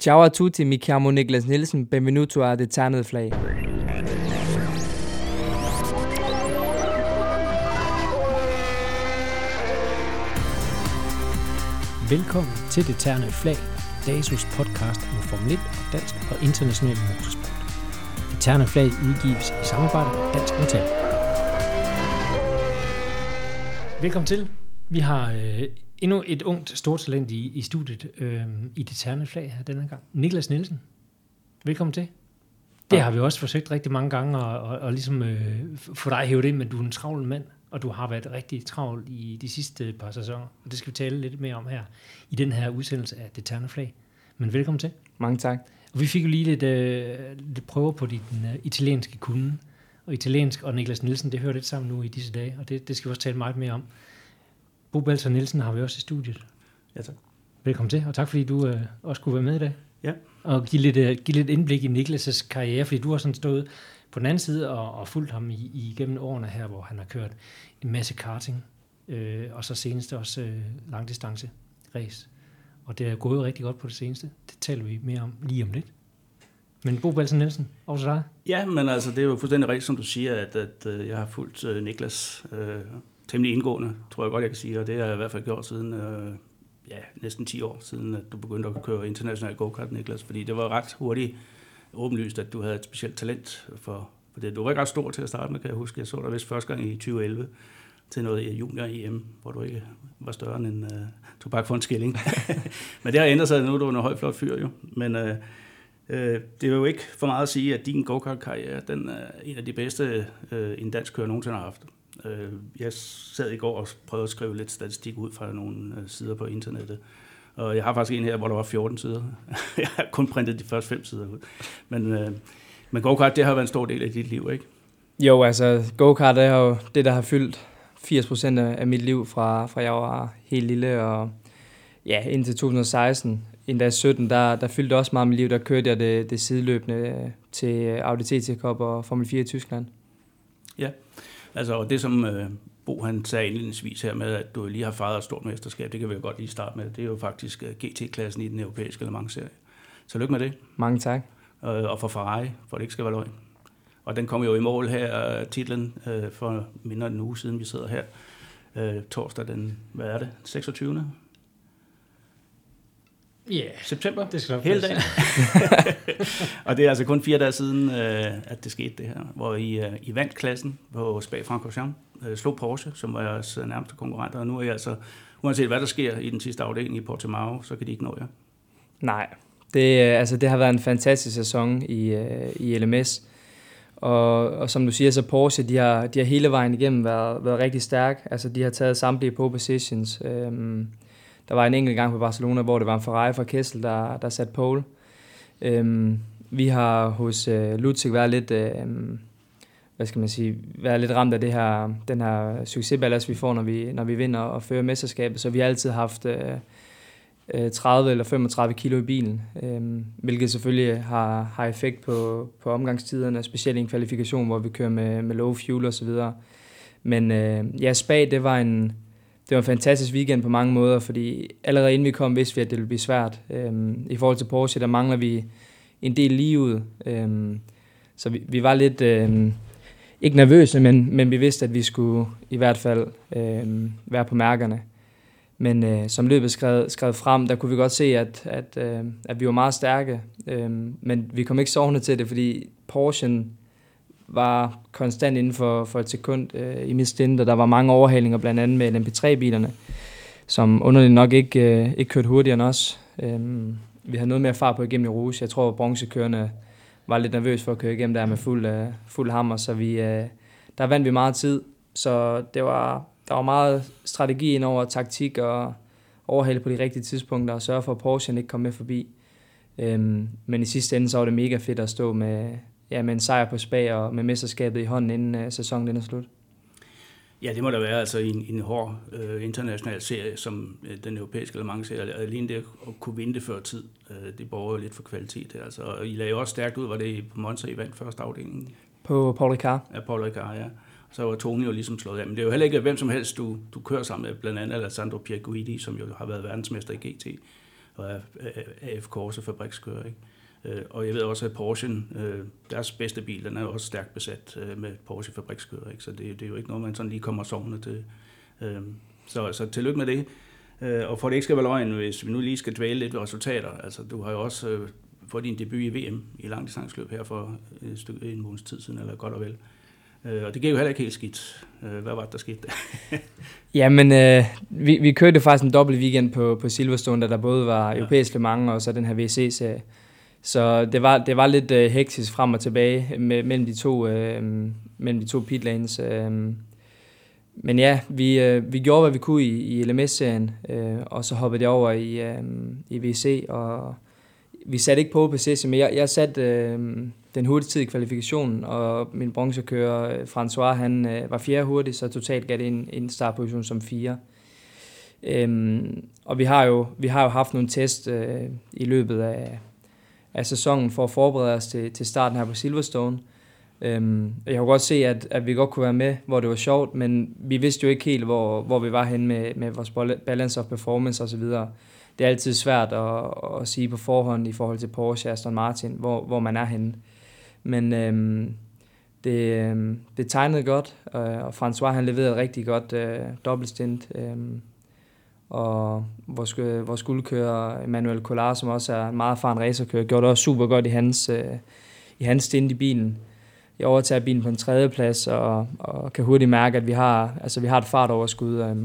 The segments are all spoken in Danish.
Ciao a tutti, mi chiamo Niklas Nielsen, benvenuto a Det Ternede Flag. Velkommen til Det Ternede Flag, DASUS podcast om Formel 1 dansk og international motorsport. Det Ternede Flag udgives i samarbejde med Dansk Metal. Velkommen til. Vi har øh, endnu et ungt stort talent i, i studiet øh, i Det Ternede Flag her denne gang. Niklas Nielsen. Velkommen til. Det har vi også forsøgt rigtig mange gange at, at, at ligesom, øh, få dig hævet ind, men du er en travl mand, og du har været rigtig travl i de sidste par sæsoner, og det skal vi tale lidt mere om her i den her udsendelse af Det Terne Flag. Men velkommen til. Mange tak. Og vi fik jo lige lidt, øh, lidt prøver på din øh, italienske kunde, og italiensk og Niklas Nielsen, det hører lidt sammen nu i disse dage, og det, det skal vi også tale meget mere om. Bo Balser Nielsen har vi også i studiet. Ja, tak. Velkommen til, og tak fordi du øh, også kunne være med i dag. Ja. Og give lidt, øh, give lidt indblik i Niklas' karriere, fordi du har sådan stået på den anden side og, og fulgt ham i, i gennem årene her, hvor han har kørt en masse karting, øh, og så senest også øh, langdistance race. Og det er gået rigtig godt på det seneste. Det taler vi mere om lige om lidt. Men Bo Balsen Nielsen, over til dig. Ja, men altså, det er jo fuldstændig rigtigt, som du siger, at, at øh, jeg har fulgt uh, Niklas øh, temmelig indgående, tror jeg godt, jeg kan sige, og det har jeg i hvert fald gjort siden, øh, ja, næsten 10 år siden, at du begyndte at køre international go-kart, Niklas, fordi det var ret hurtigt åbenlyst, at du havde et specielt talent for, for det. Du var ikke ret stor til at starte med, kan jeg huske. Jeg så dig vist første gang i 2011 til noget junior-EM, hvor du ikke var større end en uh, tobak for en skilling. Men det har ændret sig, nu er du en høj flot fyr jo. Men uh, Øh, det er jo ikke for meget at sige, at din go-kart-karriere, den er en af de bedste, øh, en dansk kører nogensinde har haft. Uh, jeg sad i går og prøvede at skrive lidt statistik ud fra nogle uh, sider på internettet, og jeg har faktisk en her, hvor der var 14 sider. jeg har kun printet de første fem sider ud. Men, øh, men go-kart, det har været en stor del af dit liv, ikke? Jo, altså go-kart er jo det, der har fyldt 80% af mit liv fra, fra jeg var helt lille, og ja, indtil 2016, endda 17, der, der fyldte også meget af mit liv. Der kørte jeg det, det sideløbende til Audi TT Cup og Formel 4 i Tyskland. Ja, altså og det som øh, Bo han sagde indledningsvis her med, at du lige har fejret et stort mesterskab, det kan vi jo godt lige starte med. Det er jo faktisk øh, GT-klassen i den europæiske Le Mans-serie. Så lykke med det. Mange tak. Øh, og for Ferrari, for det ikke skal være løgn. Og den kom jo i mål her, titlen, øh, for mindre end en uge siden, vi sidder her. Torsdag den, hvad er det, 26. Ja, yeah, september. Det skal Hele dagen. og det er altså kun fire dage siden, at det skete det her, hvor I, I vandt klassen på Spa-Francorchamps øh, slog Porsche, som var jeres nærmeste konkurrenter, og nu er jeg altså, uanset hvad der sker i den sidste afdeling i Portimao, så kan de ikke nå jer. Nej, det, altså, det har været en fantastisk sæson i, øh, i LMS, og, og som du siger, så Porsche, de har, de har hele vejen igennem været, været rigtig stærk. Altså, de har taget samtlige pole positions. Øhm, der var en enkelt gang på Barcelona, hvor det var en Ferrari fra Kessel, der, der satte pole. Øhm, vi har hos øh, Lutzig været lidt... Øh, hvad skal man sige, været lidt ramt af det her, den her succesballast, vi får, når vi, når vi vinder og fører mesterskabet. Så vi har altid haft øh, øh 30 eller 35 kilo i bilen, øh, hvilket selvfølgelig har, har effekt på, på omgangstiderne, specielt i en kvalifikation, hvor vi kører med, med low fuel og så videre. Men øh, ja, Spa, det var en, det var en fantastisk weekend på mange måder, fordi allerede inden vi kom, vidste vi, at det ville blive svært. Øhm, I forhold til Porsche, der mangler vi en del livet. ud. Øhm, så vi, vi var lidt... øhm, ikke nervøse, men, men vi vidste, at vi skulle i hvert fald øhm, være på mærkerne. Men øh, som løbet skrev, skrev frem, der kunne vi godt se, at, at, øh, at vi var meget stærke. Øh, men vi kom ikke sovende til det, fordi Porsche var konstant inden for, for et sekund øh, i mit stint, og der var mange overhalinger, blandt andet med LMP3-bilerne, som underligt nok ikke, øh, ikke kørte hurtigere end os. Øh, vi havde noget mere far på igennem i Rouge. Jeg tror, at bronzekørende var lidt nervøs for at køre igennem der med fuld, øh, fuld hammer, så vi, øh, der vandt vi meget tid. Så det var, der var meget strategi ind over taktik og overhale på de rigtige tidspunkter og sørge for, at Porsche ikke kom med forbi. Um, men i sidste ende, så var det mega fedt at stå med, ja, med en sejr på spag og med mesterskabet i hånden, inden uh, sæsonen er slut. Ja, det må der være altså en, en hård øh, international serie, som øh, den europæiske Le Mans-serie. Alene det at kunne vinde det før tid, øh, det borger jo lidt for kvalitet. Altså. Og I lagde også stærkt ud, var det på Monza, I vandt første afdeling? På Paul Ricard. Ja, Paul Ricard, ja. Så var Tony jo ligesom slået af. Men det er jo heller ikke hvem som helst, du, du kører sammen med, blandt andet Alessandro Pierguidi, som jo har været verdensmester i GT. og er AF Corse fabrikskører. Ikke? Øh, og jeg ved også, at Porsche, øh, deres bedste bil, den er også stærkt besat øh, med Porsche fabrikskører. Ikke? Så det, det er jo ikke noget, man sådan lige kommer sovende til. Så, så tillykke med det. Og for det ikke skal være løgn, hvis vi nu lige skal dvæle lidt ved resultater. Altså, du har jo også fået din debut i VM i langdistansløb her for et stykke, en måneds tid siden, eller godt og vel. Og det gik jo heller ikke helt skidt. Hvad var det, der skete Jamen, øh, vi, vi kørte faktisk en dobbelt weekend på, på Silverstone, der, der både var europæiske mange og så den her VC-serie. Så det var, det var lidt øh, hektisk frem og tilbage med, mellem de to, øh, mellem de to pit lanes. Øh. Men ja, vi, øh, vi gjorde, hvad vi kunne i, i LMS-serien, øh, og så hoppede jeg over i, øh, i VC, og vi satte ikke på på men jeg, jeg satte øh, den hurtigste tid i kvalifikationen, og min bronzekører, øh, François, han øh, var fjerde hurtig, så totalt gav det en, en startposition som fire. Øhm, og vi har jo vi har jo haft nogle test øh, i løbet af, af sæsonen for at forberede os til, til starten her på Silverstone. Øhm, jeg kunne godt se, at, at vi godt kunne være med, hvor det var sjovt, men vi vidste jo ikke helt, hvor, hvor vi var hen med, med vores balance of performance osv. Det er altid svært at, at sige på forhånd i forhold til Porsche og Aston Martin, hvor, hvor man er henne. Men øhm, det, øhm, det tegnede godt, og François han leverede rigtig godt øh, dobbeltstint. Øh, og vores, øh, vores guldkører Emmanuel Collard, som også er en meget erfaren racerkører, gjorde det også super godt i hans, øh, i hans stint i bilen. Jeg overtager bilen på en tredje plads, og, og kan hurtigt mærke, at vi har, altså, vi har et fartoverskud. Øh,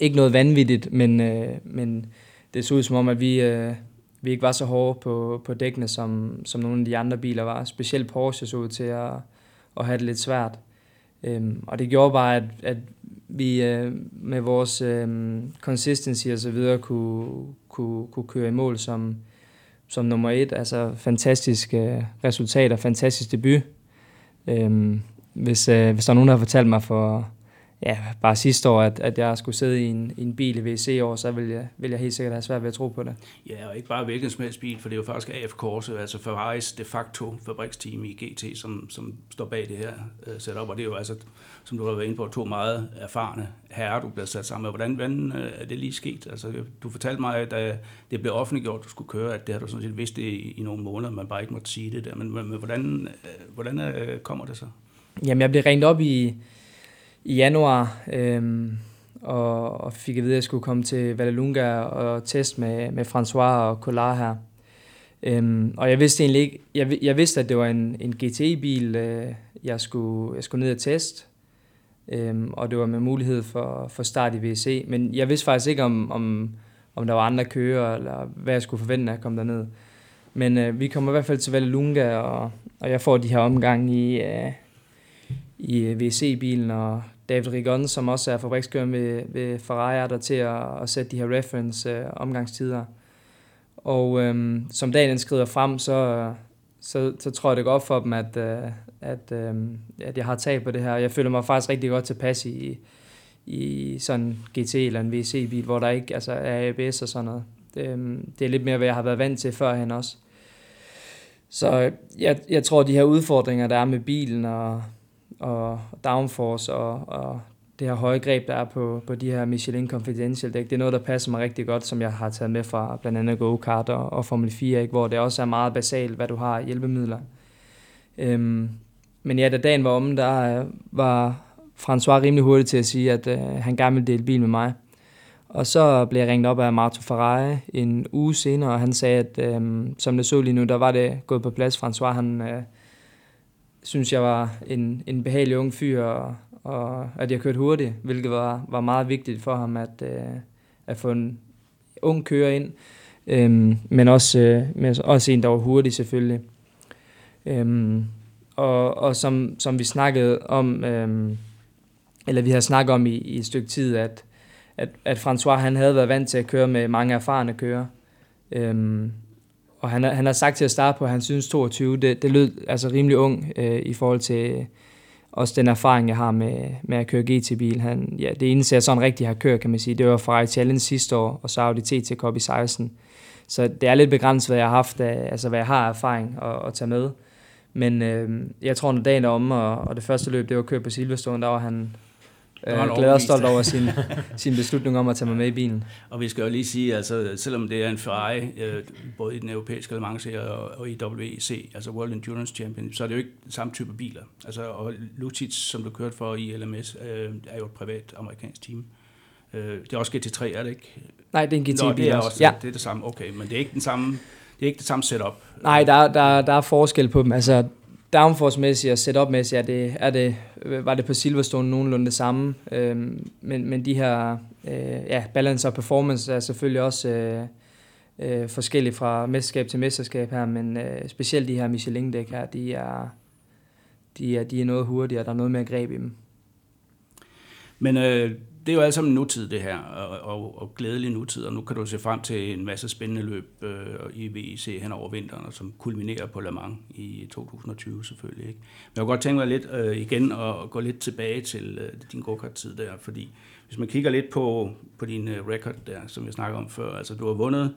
ikke noget vanvittigt, men, øh, men det så ud som om, at vi, øh, vi ikke var så hårde på, på dækkene, som, som nogle af de andre biler var. Specielt Porsche så ud til at, at have det lidt svært. Øhm, og det gjorde bare, at, at vi øh, med vores øh, consistency og så videre kunne, kunne, kunne køre i mål som, som nummer et. Altså fantastiske øh, resultater, fantastisk debut. Øh, hvis, øh, hvis der er nogen, der har fortalt mig for, ja, bare sidste år, at, at jeg skulle sidde i en, i en bil i VC år, så vil jeg, vil jeg helt sikkert have svært ved at tro på det. Ja, og ikke bare hvilken som helst bil, for det er jo faktisk AF Corse, altså Ferraris de facto fabriksteam i GT, som, som står bag det her uh, setup, og det er jo altså, som du har været inde på, to meget erfarne herrer, du bliver sat sammen med. Hvordan, hvordan uh, er det lige sket? Altså, du fortalte mig, da det blev offentliggjort, du skulle køre, at det har du sådan set vidst i, i nogle måneder, man bare ikke måtte sige det der, men, men, hvordan, hvordan uh, kommer det så? Jamen, jeg blev ringet op i, i januar, øhm, og, og fik at vide, at jeg skulle komme til Vallelunga og teste med, med François og Collard her. Øhm, og jeg vidste egentlig ikke, jeg, jeg vidste, at det var en, en GTI-bil, øh, jeg, skulle, jeg skulle ned og teste, øhm, og det var med mulighed for, for start i VC, men jeg vidste faktisk ikke, om, om, om der var andre kører, eller hvad jeg skulle forvente, at jeg kom derned. Men øh, vi kommer i hvert fald til Vallelunga, og, og jeg får de her omgang i, øh, i øh, VC-bilen, og David Rigon, som også er fabrikskører ved, ved Ferrari, er der til at, at sætte de her reference øh, omgangstider. Og øhm, som dagen skrider frem, så, så, så tror jeg det går op for dem, at, øh, at, øh, at jeg har tag på det her. Jeg føler mig faktisk rigtig godt tilpas i, i sådan GT eller en VC-bil, hvor der ikke altså, er ABS og sådan noget. Det, øh, det er lidt mere, hvad jeg har været vant til førhen også. Så jeg, jeg tror, de her udfordringer, der er med bilen og, og downforce og, og det her høje greb, der er på, på de her Michelin Confidential dæk, det er noget, der passer mig rigtig godt, som jeg har taget med fra blandt andet go-kart og, og Formel 4, ikke? hvor det også er meget basalt, hvad du har hjælpemidler. Øhm, men ja, da dagen var om, der øh, var François rimelig hurtigt til at sige, at øh, han gerne ville dele bil med mig. Og så blev jeg ringet op af Marto Ferrari en uge senere, og han sagde, at øh, som det så lige nu, der var det gået på plads. François, han, øh, synes jeg var en, en behagelig ung fyr, og, og at jeg kørte hurtigt, hvilket var, var meget vigtigt for ham, at, øh, at få en ung kører ind, øhm, men også, øh, men også en, der var hurtig selvfølgelig. Øhm, og og som, som vi snakkede om, øhm, eller vi har snakket om i, i et stykke tid, at, at, at François han havde været vant til at køre med mange erfarne kører. Øhm, og han, han har sagt til at starte på, at han synes 22, det, det lød altså rimelig ung øh, i forhold til også den erfaring, jeg har med, med at køre GT-bil. Han, ja, det eneste, jeg sådan rigtig har kørt, kan man sige, det var Ferrari Challenge sidste år, og så Audi TT Cup i 16. Så det er lidt begrænset, hvad jeg har haft, af, altså hvad jeg har erfaring at, at tage med. Men øh, jeg tror, når dagen er om, og, og det første løb, det var kørt på Silverstone, der var han Øh, glæder og stolt over sin, sin beslutning om at tage mig med i bilen. Og vi skal jo lige sige, altså selvom det er en Ferrari, øh, både i den europæiske Mans og, i WEC, altså World Endurance Champion, så er det jo ikke samme type biler. Altså, og Lucic, som du kørte for i LMS, øh, er jo et privat amerikansk team. Det er også GT3, er det ikke? Nej, det er en GT-bil Nå, det er også. også Ja. det er det samme, okay, men det er ikke den samme, det er ikke det samme setup. Nej, der, der, der er forskel på dem. Altså, downforce-mæssigt og setup-mæssigt er det, er det, Øh, var det på Silverstone nogenlunde det samme. Øh, men, men de her øh, ja, balance og performance er selvfølgelig også øh, øh, forskellige fra mesterskab til mesterskab her, men øh, specielt de her Michelin-dæk her, de er, de, er, de er noget hurtigere, der er noget mere greb i dem. Men øh, det er jo alt sammen nutid, det her, og, og, og glædelig nutid, og nu kan du se frem til en masse spændende løb øh, i VIC hen over vinteren, og som kulminerer på Le Mans i 2020 selvfølgelig. Ikke? Men jeg kunne godt tænke mig lidt øh, igen at gå lidt tilbage til øh, din go-kart-tid der, fordi hvis man kigger lidt på, på din øh, record der, som jeg snakker om før, altså du har vundet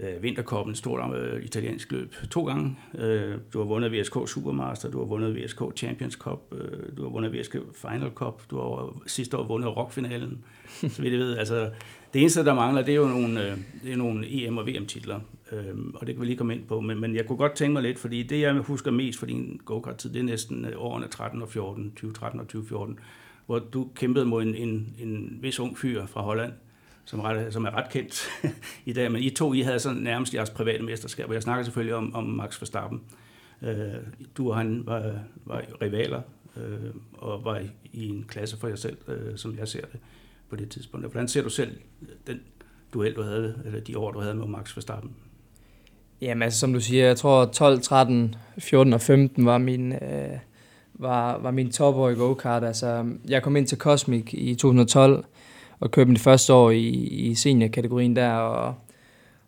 øh, Vinterkoppen, stort øh, italiensk løb, to gange. Øh, du har vundet VSK Supermaster, du har vundet VSK Champions Cup, øh, du har vundet VSK Final Cup, du har sidste år vundet rockfinalen. Så vidt jeg ved, altså det eneste, der mangler, det er jo nogle, øh, det er nogle EM- og VM-titler, øh, og det kan vi lige komme ind på. Men, men jeg kunne godt tænke mig lidt, fordi det, jeg husker mest for din go-kart-tid, det er næsten øh, årene 13 og 14, 2013 og 2014, hvor du kæmpede mod en, en, en vis ung fyr fra Holland, som, ret, som er ret kendt i dag. Men I to, I havde sådan nærmest jeres private mesterskab, og jeg snakker selvfølgelig om, om Max Verstappen. Øh, du og han var, var rivaler, øh, og var i, i en klasse for jer selv, øh, som jeg ser det på det tidspunkt. Hvordan ser du selv den duel, du havde, eller de år, du havde med Max Verstappen? Jamen altså, som du siger, jeg tror 12, 13, 14 og 15 var min, øh, var, var min topår i go-kart. Altså, jeg kom ind til Cosmic i 2012 og købte mit første år i, i seniorkategorien der, og,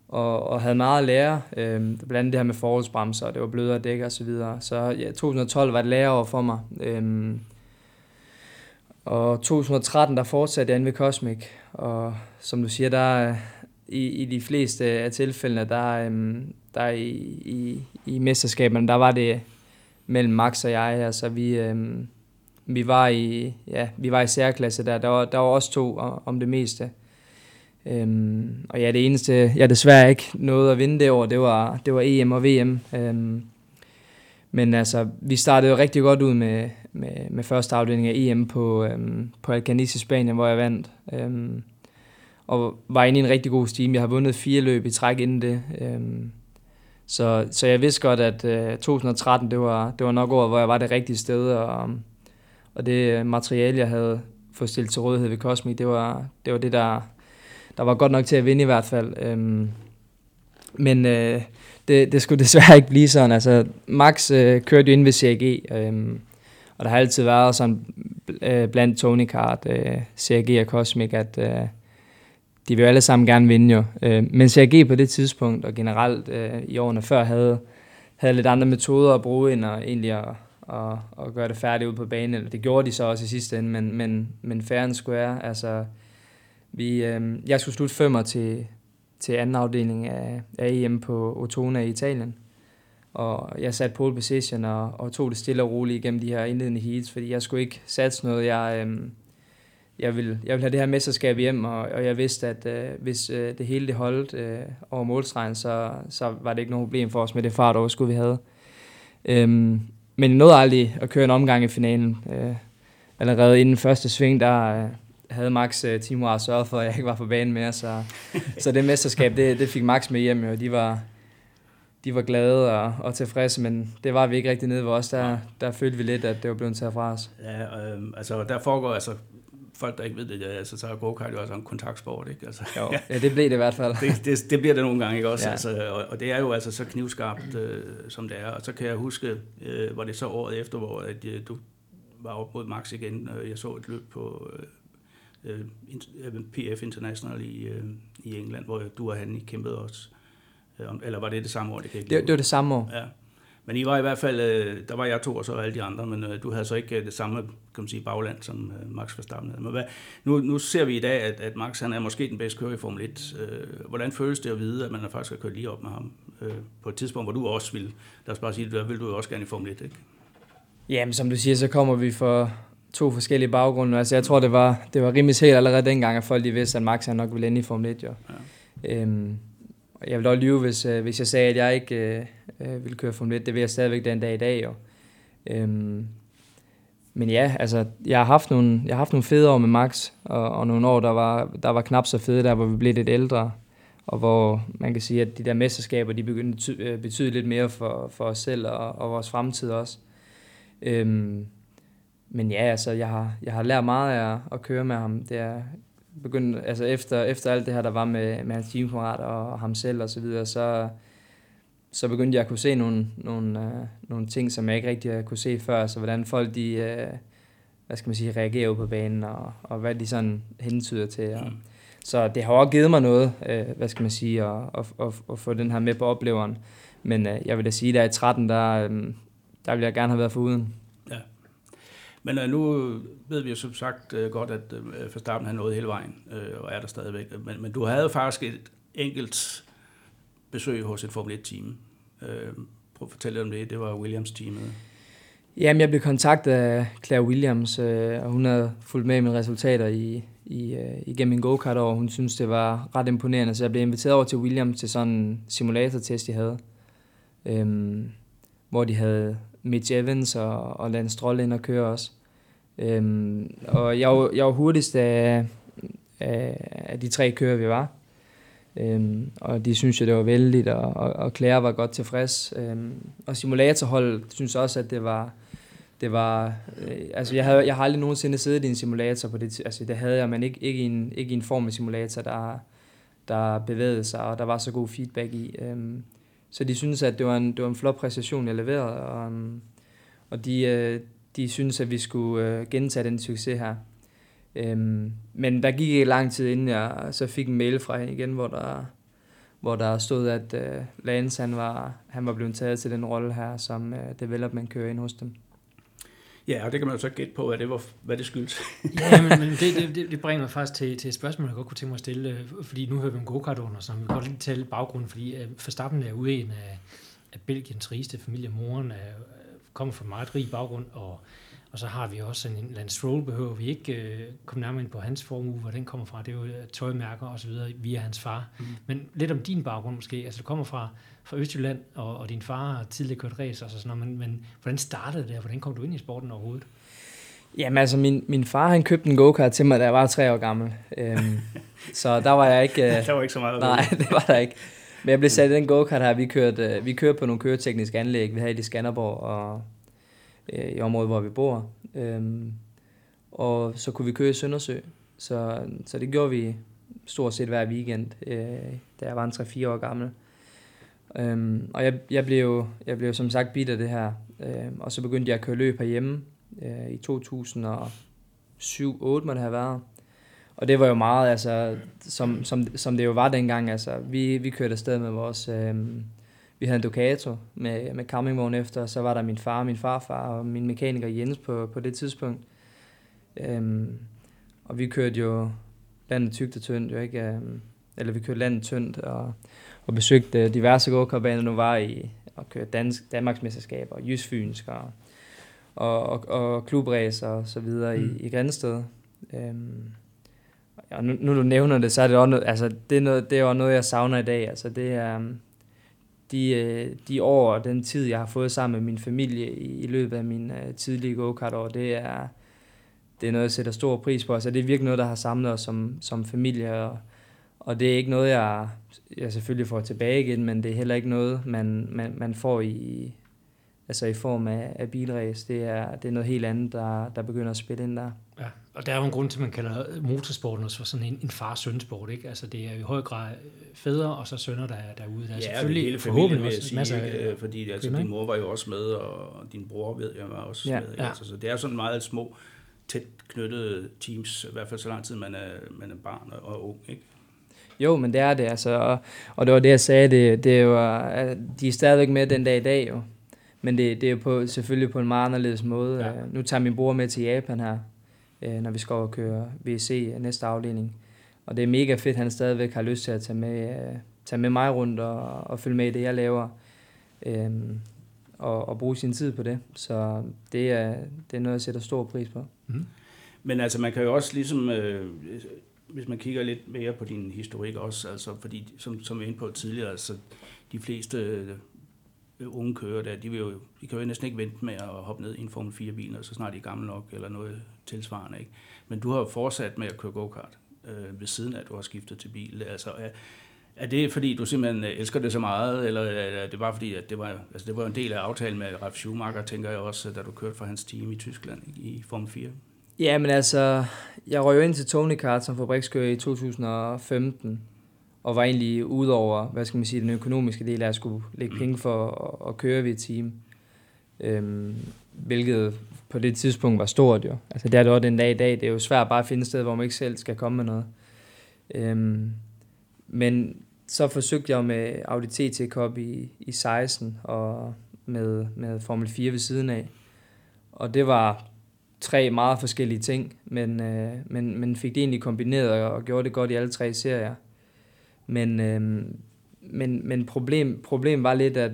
og, og havde meget at lære. Øh, blandt andet det her med forholdsbremser, og det var blødere dæk og så videre. Så ja, 2012 var et læreår for mig. Øh, og 2013, der fortsatte jeg inde ved Cosmic, og som du siger, der i, i de fleste af tilfældene, der, øhm, der i, i, i mesterskaberne, der var det mellem Max og jeg, altså vi, øhm, vi var i, ja, vi var i særklasse der, der var, der var også to om det meste. Øhm, og ja, det eneste, jeg desværre ikke nåede at vinde det år, det var, det var EM og VM. Øhm, men altså, vi startede jo rigtig godt ud med, med, med første afdeling af EM på, øhm, på Alcanis i Spanien, hvor jeg vandt. Øhm, og var inde i en rigtig god stime. Jeg har vundet fire løb i træk inden det. Øhm, så, så jeg vidste godt, at øh, 2013, det var, det var nok året, hvor jeg var det rigtige sted, og, og det øh, materiale, jeg havde fået stillet til rådighed ved Cosmic, det var det, var det der, der var godt nok til at vinde i hvert fald. Øhm, men øh, det, det skulle desværre ikke blive sådan. Altså, Max øh, kørte jo ind ved CRG, øhm, og der har altid været sådan øh, blandt Tony Kart, øh, CRG og Cosmic, at øh, de vil jo alle sammen gerne vinde jo. Øh, men CRG på det tidspunkt, og generelt øh, i årene før, havde, havde lidt andre metoder at bruge, end at egentlig at, og, og gøre det færdigt ud på banen. Eller det gjorde de så også i sidste ende, men, men, men fair and square. Altså, vi, øh, jeg skulle slutte femmer til, til anden afdeling af, af EM på Otona i Italien. Og jeg satte pole position og, og tog det stille og roligt igennem de her indledende heats, fordi jeg skulle ikke satse noget. Jeg, øh, jeg vil, jeg vil have det her mesterskab hjem, og, og jeg vidste, at øh, hvis øh, det hele det holdt øh, over målstregen, så, så var det ikke noget problem for os med det fartoverskud, vi havde. Øhm, men jeg nåede aldrig at køre en omgang i finalen. Øh, allerede inden første sving, der øh, havde Max øh, teamwise sørget for, at jeg ikke var på banen mere, så, så det mesterskab, det, det fik Max med hjem, og de var, de var glade og, og tilfredse, men det var vi ikke rigtig nede ved os. Der, der følte vi lidt, at det var blevet taget fra os. Ja, øh, altså der foregår, altså folk, der ikke ved det, altså, så er go-kart jo også en kontaktsport, ikke? Altså, Jo, ja, det blev det i hvert fald. det, det, det bliver det nogle gange, ikke også? Ja. Altså, og, og det er jo altså så knivskarpt, øh, som det er. Og så kan jeg huske, øh, var det så året efter, hvor at, øh, du var op mod Max igen, og jeg så et løb på øh, øh, øh, PF International i, øh, i England, hvor du og han I kæmpede også. Øh, eller var det det samme år? Det, kan jeg ikke Det, det var det samme år. Ja. Men I var i hvert fald, øh, der var jeg to, og så alle de andre, men øh, du havde så ikke øh, det samme, kan man sige, bagland, som øh, Max Verstappen havde. Men hvad, nu, nu ser vi i dag, at, at Max han er måske den bedste kører i Formel 1. Øh, hvordan føles det at vide, at man har faktisk har kørt lige op med ham øh, på et tidspunkt, hvor du også vil, lad os bare sige, der vil du også gerne i Formel 1, ikke? Jamen, som du siger, så kommer vi for, to forskellige baggrunde. Altså, jeg tror, det var, det var rimelig helt allerede dengang, at folk de vidste, at Max han nok ville ende i Formel 1. Jo. Ja. Øhm, jeg vil også lyve, hvis, øh, hvis jeg sagde, at jeg ikke øh, øh ville køre Formel 1. Det vil jeg stadigvæk den dag i dag. Jo. Øhm, men ja, altså, jeg har haft nogle, jeg har haft nogle fede år med Max, og, og nogle år, der var, der var knap så fede, der hvor vi blev lidt ældre, og hvor man kan sige, at de der mesterskaber, de begyndte at øh, betyde lidt mere for, for os selv og, og vores fremtid også. Øhm, men ja, altså, jeg har, jeg har lært meget af at køre med ham. Det er begyndt, altså efter, efter alt det her, der var med, med hans teamkammerat og ham selv og så videre, så, så begyndte jeg at kunne se nogle, nogle, uh, nogle ting, som jeg ikke rigtig kunne se før. Altså hvordan folk, de, uh, hvad skal man sige, reagerer på banen, og, og hvad de sådan hentyder til. Og, mm. Så det har også givet mig noget, uh, hvad skal man sige, at, at, at, at få den her med på opleveren. Men uh, jeg vil da sige, at der i 13, der, um, der ville jeg gerne have været foruden. Men øh, nu øh, ved vi jo som sagt øh, godt, at øh, Verstappen har nået hele vejen, øh, og er der stadigvæk. Men, men du havde jo faktisk et enkelt besøg hos et Formel 1-team. Øh, prøv at fortælle om det. Det var Williams-teamet. Jamen, jeg blev kontaktet af Claire Williams, øh, og hun havde fulgt med i mine resultater i, i, øh, igennem min go-kart og Hun synes, det var ret imponerende, så jeg blev inviteret over til Williams til sådan en simulator-test, de havde. Øhm, hvor de havde Mitch Evans og, og Lance Stroll ind og køre også. Øhm, og jeg var, jeg var hurtigst af, af, af de tre kører, vi var. Øhm, og de synes jo, det var vældigt, og, og, og Claire var godt tilfreds. Øhm, og simulatorholdet synes også, at det var... Det var øh, altså jeg, havde, jeg har aldrig nogensinde siddet i en simulator på det altså det havde jeg, men ikke, ikke, i en, ikke i en form af simulator, der, der bevægede sig, og der var så god feedback i. Øhm, så de synes, at det var en, det var en flot præstation, jeg leverede, og, og de, øh, de synes, at vi skulle øh, gentage den succes her. Øhm, men der gik ikke lang tid, inden jeg så fik en mail fra hende igen, hvor der, hvor der stod, at øh, Lance han var, han var blevet taget til den rolle her som øh, development kører ind hos dem. Ja, og det kan man jo så gætte på, hvad det, var, hvad det skyldes. ja, men, men det, det, det, bringer mig faktisk til, til et spørgsmål, jeg godt kunne tænke mig at stille, øh, fordi nu hører vi om go-kart under, så vi kan godt lige tale baggrunden, fordi uh, Verstappen er ude en af, af Belgiens rigeste familie. Moren er, kommer fra en meget rig baggrund, og og så har vi også en Lance Stroll, behøver vi ikke øh, komme nærmere ind på hans formue, hvor den kommer fra. Det er jo øh, tøjmærker og så videre via hans far. Mm. Men lidt om din baggrund måske. Altså, du kommer fra, fra Østjylland, og, og din far har tidligere kørt race og sådan noget. Men, men hvordan startede det, og hvordan kom du ind i sporten overhovedet? Jamen altså, min, min far han købte en go-kart til mig, da jeg var tre år gammel. Øhm, så der var jeg ikke... Øh, der var ikke så meget. Nej, det var der ikke. Men jeg blev sat i den go-kart her. Vi kørte, øh, vi kørte på nogle køretekniske anlæg, vi havde i Skanderborg, og øh, i området, hvor vi bor. Øhm, og så kunne vi køre i Søndersø. Så, så det gjorde vi stort set hver weekend, øh, da jeg var en 3-4 år gammel. Øhm, og jeg, jeg, blev, jeg blev som sagt bit af det her. Øhm, og så begyndte jeg at køre løb herhjemme øh, i 2007-2008 må det have været. Og det var jo meget, altså, som, som, som det jo var dengang. Altså, vi, vi kørte afsted med vores, øh, vi havde en Ducato med, med campingvogn efter, og så var der min far, min farfar og min mekaniker Jens på, på det tidspunkt. Øhm, og vi kørte jo landet tygt og tyndt, jo ikke? Øhm, eller vi kørte landet tyndt og, og besøgte diverse go nu var i, og kørte dansk, Danmarksmesterskaber, Jysfynsk og, og, og, og klubræs og så videre mm. i, i Grænsted. Øhm, og nu, nu du nævner det, så er det også noget, altså det er, noget, det er også noget, jeg savner i dag. Altså det er, øhm, de, øh, de år og den tid, jeg har fået sammen med min familie i, i løbet af min uh, tidlige go-kart-år, det er, det er noget, jeg sætter stor pris på. Altså, det er virkelig noget, der har samlet os som, som familie, og, og det er ikke noget, jeg, jeg selvfølgelig får tilbage igen, men det er heller ikke noget, man, man, man får i, altså i form af, af bilræs. Det er, det er noget helt andet, der, der begynder at spille ind der. Ja, og der er jo en grund til, at man kalder motorsporten også for sådan en, en far-søn-sport, ikke? Altså det er jo i høj grad fædre og så sønner, der er derude. Der er ja, selvfølgelig hele forhåbentlig vil jeg sige, masser af, fordi altså, din mor var jo også med, og din bror ved jeg var også ja. med. Ja. Altså, så det er sådan meget små, tæt knyttede teams, i hvert fald så lang tid man er, man er barn og ung, ikke? Jo, men det er det, altså, og, og det var det, jeg sagde, det, det er jo, de er stadigvæk med den dag i dag, jo. Men det, det er jo på, selvfølgelig på en meget anderledes måde. Ja. Uh, nu tager min bror med til Japan her, øh, når vi skal over og køre VC næste afdeling. Og det er mega fedt, at han stadigvæk har lyst til at tage med, øh, tage med mig rundt og, og følge med i det, jeg laver. Øh, og, og bruge sin tid på det. Så det er, det er noget, jeg sætter stor pris på. Mm. Men altså, man kan jo også ligesom, øh, hvis man kigger lidt mere på din historik også, altså fordi, som, som vi var inde på tidligere, altså de fleste Øh, unge kører der, de, vil jo, de kan jo næsten ikke vente med at hoppe ned i en Formel 4-bil, og så snart de er gamle nok, eller noget tilsvarende. Ikke? Men du har jo fortsat med at køre go-kart øh, ved siden af, at du har skiftet til bil. Altså, er, er det fordi, du simpelthen øh, elsker det så meget, eller er det bare fordi, at det var, altså det var en del af aftalen med Ralf Schumacher, tænker jeg også, da du kørte for hans team i Tyskland i Formel 4? Ja, men altså, jeg røg jo ind til Tony Kart som fabrikskører i 2015, og var egentlig ud over, hvad skal man sige, den økonomiske del af at skulle lægge mm. penge for at, at køre ved et team. Øhm, hvilket på det tidspunkt var stort jo. Altså det er det også den dag i dag. Det er jo svært bare at finde et sted, hvor man ikke selv skal komme med noget. Øhm, men så forsøgte jeg med Audi TT Cup i, i 16 og med, med Formel 4 ved siden af. Og det var tre meget forskellige ting, men, øh, men, men fik det egentlig kombineret og, og gjorde det godt i alle tre serier. Men, øh, men, men problem, problem var lidt, at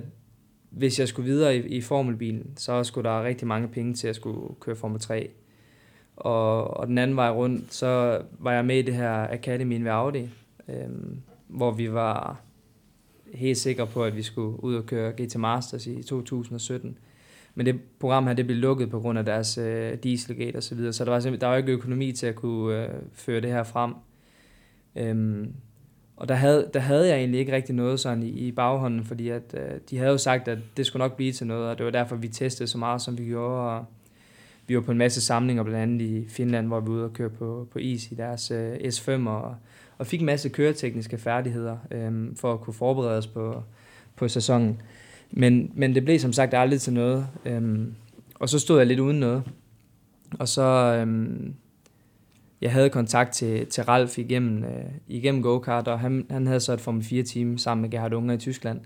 hvis jeg skulle videre i, i formelbilen, så skulle der rigtig mange penge til at skulle køre Formel 3. Og, og den anden vej rundt, så var jeg med i det her Academy ved Audi, øh, hvor vi var helt sikre på, at vi skulle ud og køre GT Masters i 2017. Men det program her, det blev lukket på grund af deres øh, dieselgate og så videre, så der var, der var ikke økonomi til at kunne øh, føre det her frem. Øhm, og der havde, der havde jeg egentlig ikke rigtig noget sådan i, i baghånden, fordi at, øh, de havde jo sagt, at det skulle nok blive til noget, og det var derfor, vi testede så meget, som vi gjorde. Og vi var på en masse samlinger, blandt andet i Finland, hvor vi var ude og køre på, på is i deres øh, S5, og, og fik en masse køretekniske færdigheder øh, for at kunne forberede os på, på sæsonen. Men, men det blev som sagt aldrig til noget. Øh, og så stod jeg lidt uden noget. Og så, øh, jeg havde kontakt til, til Ralf igennem, øh, igennem go-kart, og han, han havde så et Formel 4-team sammen med Gerhard Unger i Tyskland.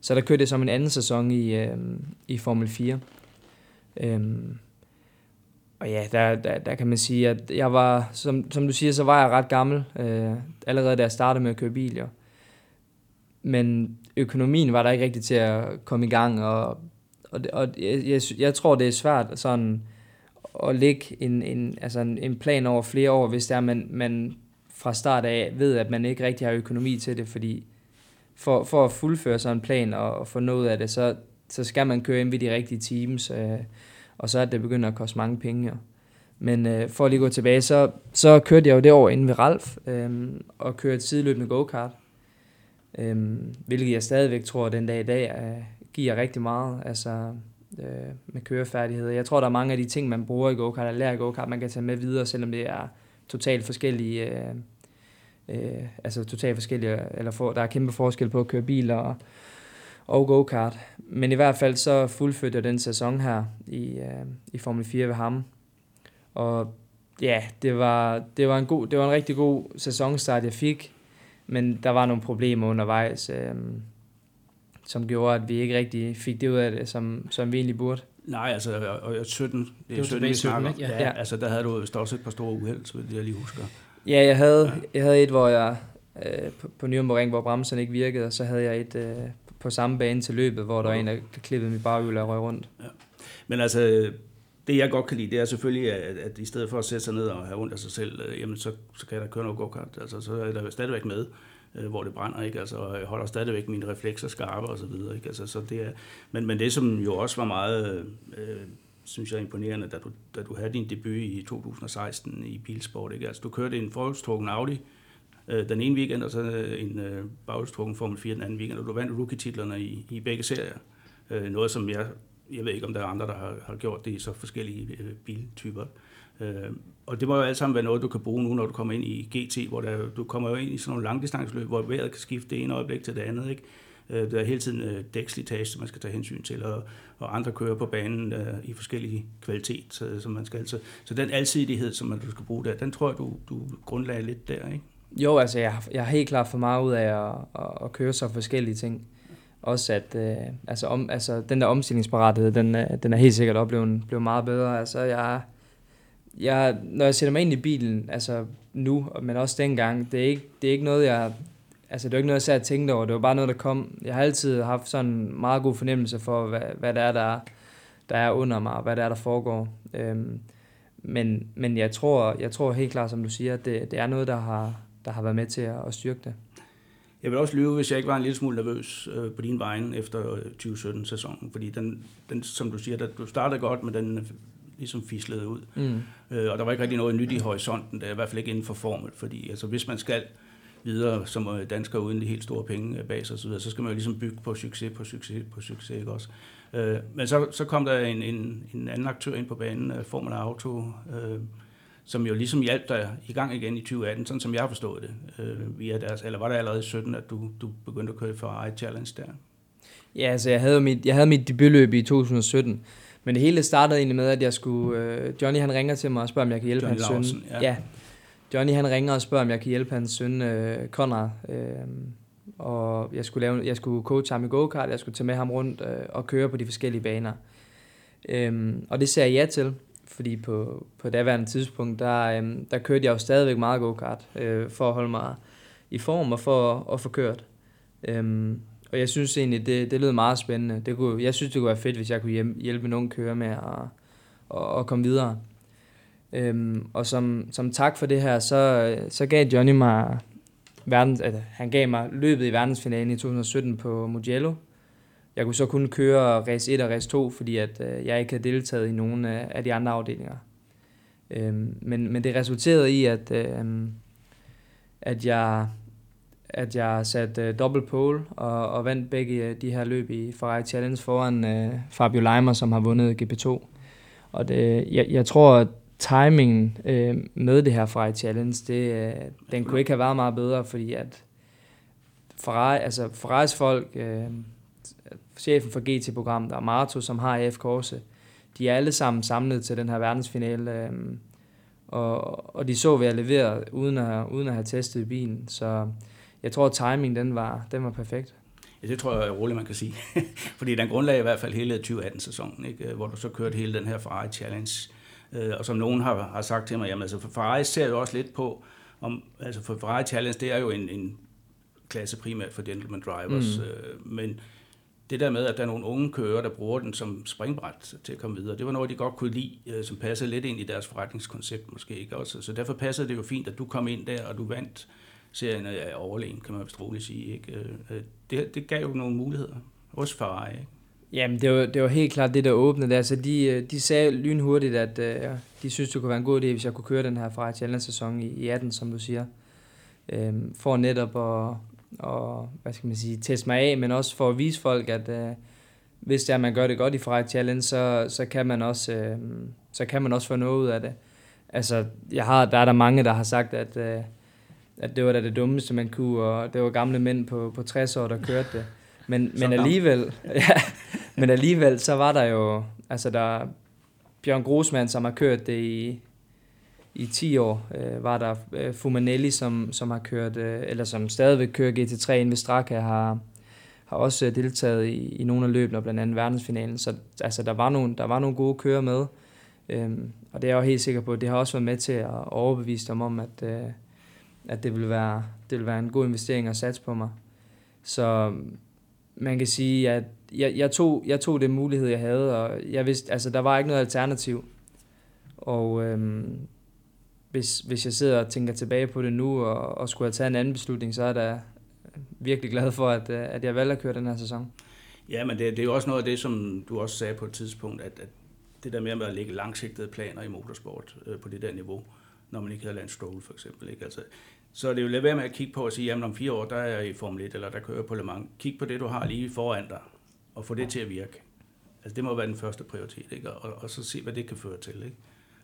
Så der kørte jeg som en anden sæson i, øh, i Formel 4. Øhm, og ja, der, der, der kan man sige, at jeg var, som, som du siger, så var jeg ret gammel, øh, allerede da jeg startede med at køre bil. Jo. Men økonomien var der ikke rigtig til at komme i gang, og, og, og jeg, jeg, jeg tror, det er svært sådan at lægge en, en, altså en, en plan over flere år, hvis det er, man, man fra start af ved, at man ikke rigtig har økonomi til det, fordi for, for at fuldføre sådan en plan og, og få noget af det, så, så skal man køre ind ved de rigtige teams, øh, og så er det begynder at koste mange penge. Jo. Men øh, for at lige gå tilbage, så, så kørte jeg jo det år inde ved Ralf, øh, og kørte sideløbende go-kart, øh, hvilket jeg stadigvæk tror, den dag i dag øh, giver rigtig meget. Altså, øh, med kørefærdigheder. Jeg tror, der er mange af de ting, man bruger i go-kart, eller lærer i go-kart, man kan tage med videre, selvom det er totalt forskellige, øh, øh, altså totalt forskellige, eller for, der er kæmpe forskel på at køre bil og, og go-kart. Men i hvert fald så fuldførte jeg den sæson her i, øh, i Formel 4 ved ham. Og ja, det var, det var, en god, det var en rigtig god sæsonstart, jeg fik, men der var nogle problemer undervejs. Øh, som gjorde, at vi ikke rigtig fik det ud af det, som, som vi egentlig burde. Nej, altså, og 17, det er det 17, vi 17 ikke? Ja. ja. altså, der havde du vist også et par store uheld, så det jeg lige husker. Ja, jeg havde, ja. jeg havde et, hvor jeg øh, på, på Nürburgring, hvor bremsen ikke virkede, og så havde jeg et øh, på samme bane til løbet, hvor der var en, der klippede mit baghjul og røg rundt. Ja. Men altså, det jeg godt kan lide, det er selvfølgelig, at, at i stedet for at sætte sig ned og have ondt af sig selv, øh, jamen så, så kan der køre noget go-kart. Altså, så er der stadigvæk med øh, hvor det brænder, ikke? Altså, jeg holder stadigvæk mine reflekser skarpe og så videre, ikke? Altså, så det er, men, men det, som jo også var meget, øh, synes jeg, imponerende, da du, da du havde din debut i 2016 i bilsport, ikke? Altså, du kørte en forholdstrukken Audi, øh, den ene weekend, og så øh, en øh, bagholdstrukken Formel 4 den anden weekend, og du vandt rookie-titlerne i, i begge serier. Øh, noget, som jeg, jeg ved ikke, om der er andre, der har, har gjort det i så forskellige øh, biltyper. Øh, Øh, og det må jo alt sammen være noget, du kan bruge nu, når du kommer ind i GT, hvor der, du kommer jo ind i sådan nogle langdistanceløb, hvor vejret kan skifte det ene øjeblik til det andet. Ikke? Øh, der er hele tiden øh, dækslitage, man skal tage hensyn til, og, og andre kører på banen øh, i forskellige kvalitet, så, som man skal. Så, så den alsidighed, som man, du skal bruge der, den tror jeg, du, du grundlagde lidt der, ikke? Jo, altså jeg, jeg har helt klart for meget ud af at, at, at køre så forskellige ting. Også at øh, altså, om, altså, den der omstillingsparathed, den, øh, den er helt sikkert oplevet blevet meget bedre. Altså jeg, jeg, når jeg sætter mig ind i bilen, altså nu, men også dengang, det er ikke, det er ikke noget, jeg, altså det er ikke noget, jeg sad og tænkte over, det var bare noget, der kom. Jeg har altid haft sådan en meget god fornemmelse for, hvad, hvad det er, der er, der er under mig, og hvad det er, der foregår. Øhm, men, men jeg tror, jeg tror helt klart, som du siger, at det, det er noget, der har, der har været med til at, at styrke det. Jeg vil også lyve, hvis jeg ikke var en lille smule nervøs øh, på din vejen efter øh, 2017-sæsonen, fordi den, den, som du siger, du startede godt, men den ligesom fislede ud. Mm. Øh, og der var ikke rigtig noget nyt i horisonten, der er i hvert fald ikke inden for formel, fordi altså, hvis man skal videre som øh, dansker uden de helt store penge bag sig, så, videre, så skal man jo ligesom bygge på succes, på succes, på succes, ikke også? Øh, men så, så kom der en, en, en anden aktør ind på banen, øh, Formula Auto, øh, som jo ligesom hjalp dig i gang igen i 2018, sådan som jeg forstået det, øh, via deres, eller var det allerede i 17, at du, du begyndte at køre for i Challenge der? Ja, altså jeg havde mit, jeg havde mit debutløb i 2017, men det hele startede egentlig med, at jeg skulle, øh, Johnny han ringer til mig og spørger, om jeg kan hjælpe Johnny hans Lausen, søn. Ja. ja. Johnny han ringer og spørger, om jeg kan hjælpe hans søn, øh, Conrad, øh, og jeg skulle, lave, jeg skulle coach ham i go-kart, jeg skulle tage med ham rundt øh, og køre på de forskellige baner. Øhm, og det sagde jeg ja til, fordi på, på daværende tidspunkt, der, øhm, der kørte jeg jo stadigvæk meget go-kart, øh, for at holde mig i form og for at, at få kørt. Øhm, og jeg synes egentlig, det, det lød meget spændende. Det kunne, jeg synes, det kunne være fedt, hvis jeg kunne hjælpe nogen køre med at, at, at komme videre. Øhm, og som, som tak for det her, så, så gav Johnny mig verdens, altså, han gav mig løbet i verdensfinalen i 2017 på Mugello. Jeg kunne så kun køre race 1 og race 2, fordi at, øh, jeg ikke havde deltaget i nogen af, af de andre afdelinger. Øhm, men, men det resulterede i, at, øh, at jeg at jeg satte øh, dobbelt pole og, og vandt begge øh, de her løb i Ferrari Challenge foran øh, Fabio Leimer, som har vundet GP2. Og det, jeg, jeg tror, at timingen øh, med det her Ferrari Challenge, det, øh, den kunne ikke have været meget bedre, fordi at Ferrari, altså Ferraris folk, øh, chefen for GT-programmet og Marto, som har AF Corse, de er alle sammen samlet til den her verdensfinale, øh, og, og de så, hvad jeg leverede, uden at, uden at have testet bilen. Så jeg tror, at timingen den var, den var perfekt. Ja, det tror jeg roligt, man kan sige. Fordi den grundlag i hvert fald hele 2018-sæsonen, ikke? hvor du så kørte hele den her Ferrari Challenge Øh, og som nogen har, har sagt til mig, jamen altså Ferrari ser jo også lidt på, om, altså for Ferrari Challenge, det er jo en, en klasse primært for gentleman drivers, mm. øh, men det der med, at der er nogle unge kører, der bruger den som springbræt til at komme videre, det var noget, de godt kunne lide, øh, som passede lidt ind i deres forretningskoncept måske ikke også. Så derfor passede det jo fint, at du kom ind der, og du vandt serien er overlegen, kan man vist roligt sige. Ikke? Øh, det, det gav jo nogle muligheder, også Ferrari. Ikke? Jamen, det var, det var helt klart det, der åbnede der. Så de, øh, de sagde lynhurtigt, at uh, de synes, det kunne være en god idé, hvis jeg kunne køre den her fra Challenge-sæson i, i 18, som du siger. Um, for netop at, og, hvad skal man sige, teste mig af, men også for at vise folk, at øh, hvis det er, man gør det godt i Ferrari Challenge, så, så, kan man også, øh, så kan man også få noget ud af det. Altså, jeg har, der er der mange, der har sagt, at, Øh, at det var da det dummeste, man kunne, og det var gamle mænd på, på 60 år, der kørte det. Men, men alligevel, ja, men alligevel, så var der jo, altså der, Bjørn Grosmann, som har kørt det i, i 10 år, øh, var der øh, Fumanelli, som, som har kørt, øh, eller som stadigvæk kører GT3 ind ved Straka, har, har også øh, deltaget i, i nogle af løbene, blandt andet verdensfinalen. Så altså, der, var nogle, der var nogle gode kører med. Øhm, og det er jeg jo helt sikker på, det har også været med til at overbevise dem om, at, øh, at det, vil være, det vil være en god investering at satse på mig. Så mm, man kan sige, at jeg, jeg, tog, jeg tog det mulighed, jeg havde, og jeg vidste, altså, der var ikke noget alternativ. Og øhm, hvis, hvis jeg sidder og tænker tilbage på det nu, og, og skulle have taget en anden beslutning, så er jeg virkelig glad for, at, øh, at jeg valgte at køre den her sæson. Ja, men det, det er jo også noget af det, som du også sagde på et tidspunkt, at, at det der med at lægge langsigtede planer i motorsport øh, på det der niveau, når man ikke havde Lance Stroll for eksempel. Ikke? Altså, så det er jo lidt værd med at kigge på og sige, jamen om fire år, der er jeg i Formel 1, eller der kører jeg på Le Mans. Kig på det, du har lige foran dig, og få det til at virke. Altså det må være den første prioritet, ikke? Og, og så se, hvad det kan føre til. Ikke?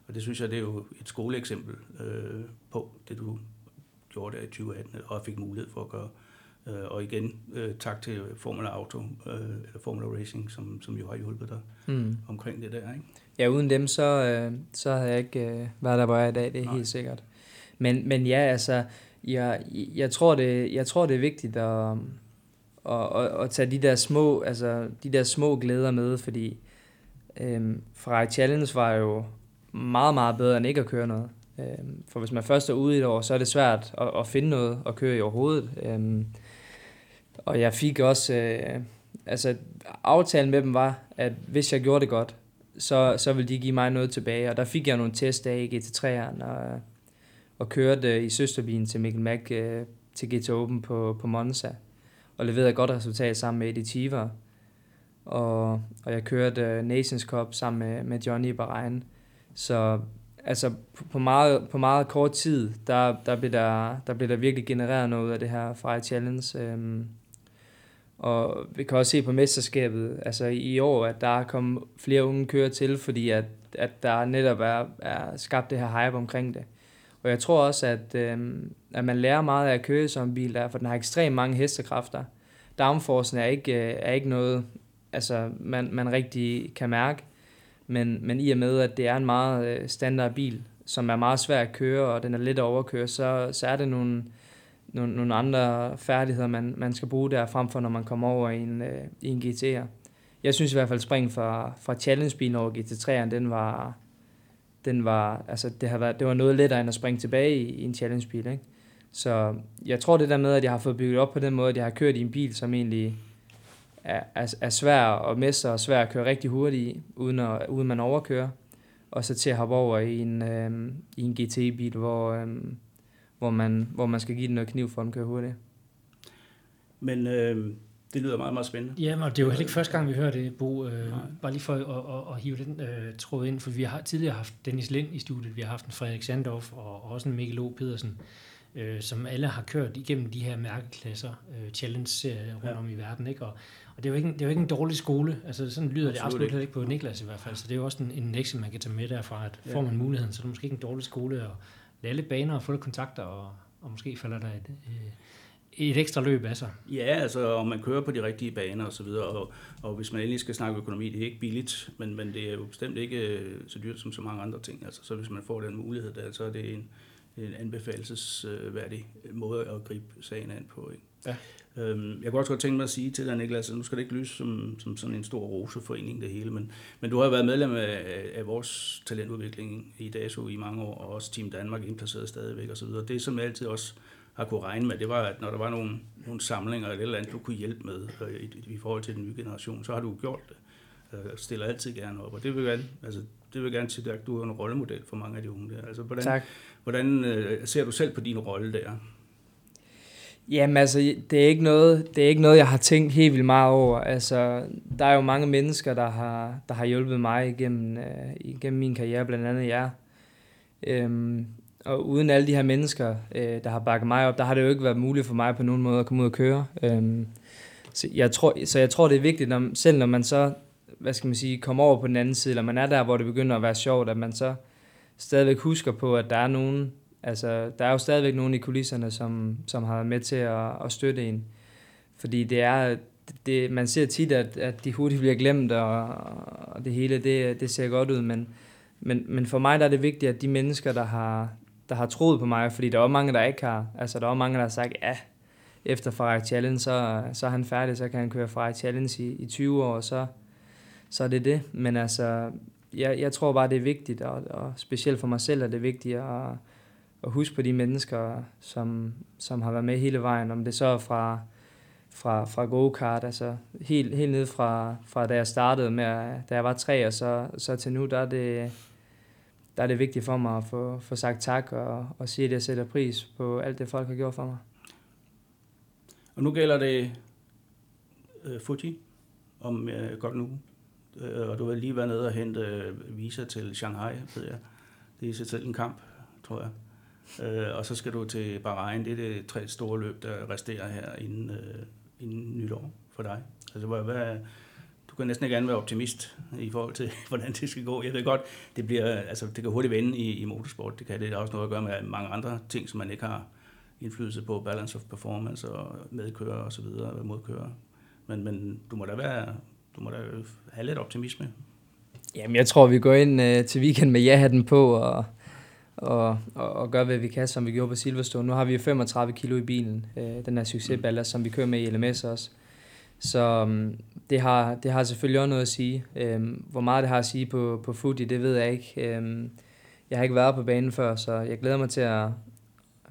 Og det synes jeg, det er jo et skoleeksempel øh, på, det du gjorde der i 2018, og fik mulighed for at gøre. Øh, og igen, øh, tak til Formula Auto, øh, eller Formula Racing, som, som jo har hjulpet dig mm. omkring det der. Ikke? Ja, uden dem, så, øh, så havde jeg ikke øh, været der, hvor jeg er i dag, det er Nej. helt sikkert. Men, men ja, altså, jeg, jeg, tror det, jeg tror, det er vigtigt at, at, at, at tage de der små, altså, de der små glæder med, fordi øhm, Ferrari Challenge var jo meget, meget bedre end ikke at køre noget. Øhm, for hvis man først er ude i et år, så er det svært at, at finde noget at køre i overhovedet. Øhm, og jeg fik også, øh, altså aftalen med dem var, at hvis jeg gjorde det godt, så, så ville de give mig noget tilbage. Og der fik jeg nogle testdage i GT3'eren, og, og kørte øh, i søsterbilen til Mikkel Mack øh, til GT Open på, på Monza, og leverede et godt resultat sammen med Eddie Tiver. Og, og jeg kørte øh, Nations Cup sammen med, med Johnny i Bahrain. Så altså på meget, på meget kort tid, der, der, blev der, der blev der virkelig genereret noget af det her Fire Challenge. Øhm, og vi kan også se på mesterskabet, altså i år, at der er kommet flere unge kører til, fordi at, at der netop er, er skabt det her hype omkring det. Og jeg tror også, at, øh, at man lærer meget af at køre som en bil der, for den har ekstremt mange hestekræfter. Downforcen er ikke, øh, er ikke noget, altså man, man rigtig kan mærke, men, men i og med, at det er en meget øh, standard bil, som er meget svær at køre, og den er let at overkøre, så, så er det nogle, nogle, nogle andre færdigheder, man, man skal bruge der, frem for når man kommer over i en, øh, i en GT'er. Jeg synes i hvert fald, spring fra, fra Challenge-bilen over GT3'eren, den var, den var, altså det, har været, det var noget lettere end at springe tilbage i, i en Challenge-bil. Ikke? Så jeg tror det der med, at jeg har fået bygget op på den måde, at jeg har kørt i en bil, som egentlig er, er, er svær at mestre og svær at køre rigtig hurtigt i, uden, at, uden man overkører. Og så til at hoppe over i en, øh, i en GT-bil, hvor, øh, hvor, man, hvor man skal give den noget kniv for at den kører hurtigt. Men øh, det lyder meget, meget spændende. Ja, og det er jo heller ikke første gang, vi hører det, Bo. Øh, bare lige for at, at, at hive den øh, tråd ind, for vi har tidligere haft Dennis Lind i studiet, vi har haft en Frederik Sandorf og også en Mikkel O. Pedersen, øh, som alle har kørt igennem de her mærkeklasser, øh, challenge rundt ja. om i verden. Ikke? Og, og det er, jo ikke, det er jo ikke en dårlig skole. Altså, sådan lyder absolut det absolut ikke. ikke på Niklas i hvert fald. Så det er jo også en, en lektie, man kan tage med derfra, at ja. får man muligheden, så er det måske ikke en dårlig skole at lære lidt baner og få lidt kontakter, og, og måske falder der et, øh, et ekstra løb af sig. Ja, altså om man kører på de rigtige baner og så videre, og, og hvis man endelig skal snakke økonomi, det er ikke billigt, men, men det er jo bestemt ikke øh, så dyrt som så mange andre ting. Altså, så hvis man får den mulighed der, så er det en, en anbefalesværdig måde at gribe sagen an på. Ikke? Ja. Øhm, jeg kunne også godt tænke mig at sige til dig, Niklas, at nu skal det ikke lyse som, som sådan en stor roseforening det hele, men, men du har været medlem af, af vores talentudvikling i DASO i mange år, og også Team Danmark indplaceret stadigvæk osv. Det, som jeg altid også har kunne regne med, det var, at når der var nogle, nogle samlinger eller et eller andet, du kunne hjælpe med øh, i, i forhold til den nye generation, så har du gjort det. Jeg øh, stiller altid gerne op, og det vil gerne, altså, det vil gerne sige, at du er en rollemodel for mange af de unge der. Altså, hvordan, tak. hvordan øh, ser du selv på din rolle der? Jamen altså, det er, ikke noget, det er ikke noget, jeg har tænkt helt vildt meget over. Altså, der er jo mange mennesker, der har, der har hjulpet mig igennem, øh, igennem min karriere, blandt andet jer. Øhm, og uden alle de her mennesker, øh, der har bakket mig op, der har det jo ikke været muligt for mig på nogen måde at komme ud og køre. Øhm, så, jeg tror, så jeg tror, det er vigtigt, når, selv når man så, hvad skal man sige, kommer over på den anden side, eller man er der, hvor det begynder at være sjovt, at man så stadigvæk husker på, at der er nogen, altså der er jo stadigvæk nogen i kulisserne, som, som har været med til at, at støtte en. Fordi det er, det, man ser tit, at, at de hurtigt bliver glemt, og, og det hele, det, det ser godt ud, men, men, men for mig der er det vigtigt, at de mennesker, der har, der har troet på mig, fordi der er også mange, der ikke har. Altså, der er også mange, der har sagt, ja, efter Ferrari Challenge, så, så er han færdig, så kan han køre Ferrari Challenge i, i 20 år, og så, så er det det. Men altså, jeg, jeg tror bare, det er vigtigt, og, og specielt for mig selv er det vigtigt at, at huske på de mennesker, som, som har været med hele vejen, om det så er fra, fra, fra go-kart, altså helt, helt ned fra, fra da jeg startede med, da jeg var tre, og så, så til nu, der er det, der er det vigtigt for mig at få, få sagt tak og, og sige, at jeg sætter pris på alt det, folk har gjort for mig. Og nu gælder det uh, Fuji om uh, godt nu. Uh, og du vil lige være nede og hente visa til Shanghai, ved jeg. Det er i sig selv en kamp, tror jeg. Øh, og så skal du til Bahrain. Det er det tre store løb, der resterer her inden, øh, inden nytår for dig. Altså, hvad, hvad, kan næsten ikke være optimist i forhold til, hvordan det skal gå. Jeg ved godt, det, bliver, altså, det kan hurtigt vende i, i motorsport. Det kan det også noget at gøre med mange andre ting, som man ikke har indflydelse på, balance of performance og medkører og så videre, modkører. Men, men du må da være, du må da have lidt optimisme. Jamen, jeg tror, vi går ind øh, til weekend med ja-hatten på og, og, og, og gøre, hvad vi kan, som vi gjorde på Silverstone. Nu har vi 35 kilo i bilen, øh, den her succesballer, som vi kører med i LMS også. Så um, det, har, det har selvfølgelig også noget at sige. Øhm, hvor meget det har at sige på, på footy, det ved jeg ikke. Øhm, jeg har ikke været på banen før, så jeg glæder mig til at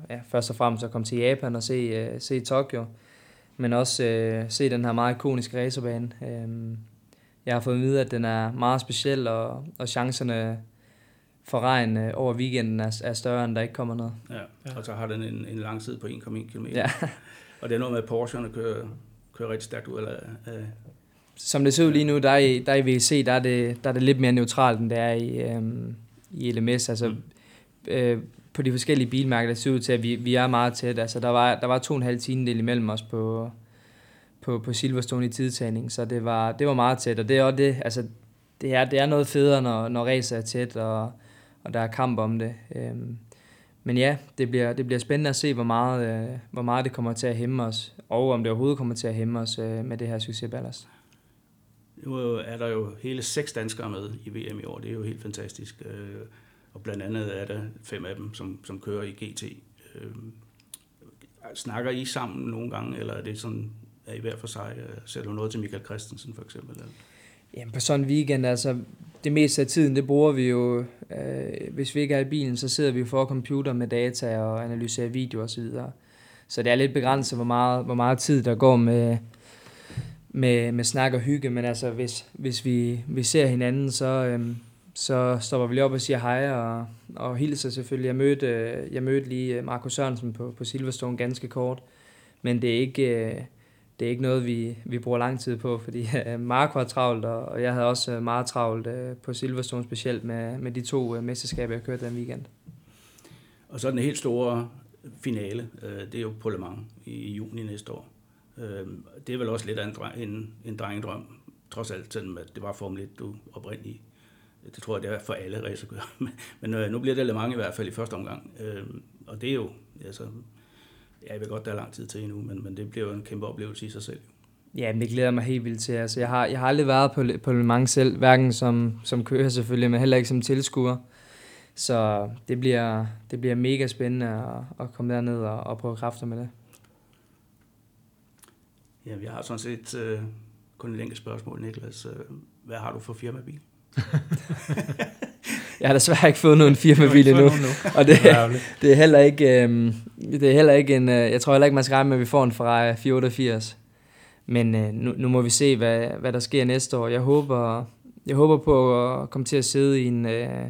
ja, først og fremmest at komme til Japan og se, uh, se Tokyo, men også uh, se den her meget ikoniske racerbane. Øhm, jeg har fået at vide, at den er meget speciel, og, og chancerne for regn øh, over weekenden er, er større, end der ikke kommer noget. Ja, og så har den en, en lang tid på 1,1 km. Ja. Og det er noget med, at Porsche'erne kører, kører rigtig stærkt ud af, af Som det ser ud lige nu, der i, der i VC, der er, det, der er det lidt mere neutralt, end det er i, øhm, i LMS. Altså, Mm. øh, på de forskellige bilmærker, der ser ud til, at vi, vi er meget tæt. Altså, der var, der var to og en halv tiendedel imellem os på, på, på Silverstone i tidtagning, så det var, det var meget tæt. Og det er også det, altså, det er, det er noget federe, når, når racet er tæt, og, og der er kamp om det. Øhm, men ja, det bliver, det bliver spændende at se, hvor meget, øh, hvor meget det kommer til at hæmme os, og om det overhovedet kommer til at hæmme os øh, med det her succesballast. Nu øh, er der jo hele seks danskere med i VM i år. Det er jo helt fantastisk. Øh, Og blandt andet er der fem af dem, som, som kører i GT. Øh, Snakker I sammen nogle gange, eller er det sådan, er I hver for sig? Øh, Sætter du noget til Michael Christensen for eksempel? Eller? Jamen på sådan en weekend, altså det meste af tiden, det bruger vi jo, øh, hvis vi ikke er i bilen, så sidder vi for computer med data og analyserer video og så videre. Så det er lidt begrænset, hvor meget, hvor meget tid der går med, med, med snak og hygge, men altså hvis, hvis vi, vi ser hinanden, så, øh, så stopper vi lige op og siger hej og, og hilser selvfølgelig. Jeg mødte, øh, jeg mødte lige Marco Sørensen på, på Silverstone ganske kort, men det er ikke, øh, det er ikke noget, vi, vi bruger lang tid på, fordi øh, Marco har travlt, og, og jeg havde også øh, meget travlt øh, på Silverstone specielt med, med de to øh, mesterskaber, jeg kørte den weekend. Og så den helt store finale, øh, det er jo på Le Mans i juni næste år. Øh, det er vel også lidt af en, dreng, en, en drengedrøm, trods alt, selvom det var Formel 1, du oprindeligt. Øh, det tror jeg, det er for alle racerkører. Men, men øh, nu bliver det Le Mans i hvert fald i første omgang. Øh, og det er jo, altså, ja, jeg ved godt, der er lang tid til endnu, men, men det bliver jo en kæmpe oplevelse i sig selv. Ja, men det glæder mig helt vildt til. Altså, jeg, har, jeg har aldrig været på, på Le Mans selv, hverken som, som kører selvfølgelig, men heller ikke som tilskuer. Så det bliver, det bliver mega spændende at, at komme derned og, og prøve kræfter med det. Ja, jeg har sådan set øh, kun et enkelt spørgsmål, Niklas. Øh, hvad har du for firmabil? Jeg har desværre ikke fået nogen firmabil endnu. Og det, det er heller ikke, øhm, det er heller ikke en, øh, jeg tror heller ikke, man skal regne med, at vi får en Ferrari 488. Men øh, nu, nu må vi se, hvad, hvad der sker næste år. Jeg håber, jeg håber på at komme til at sidde i en, øh,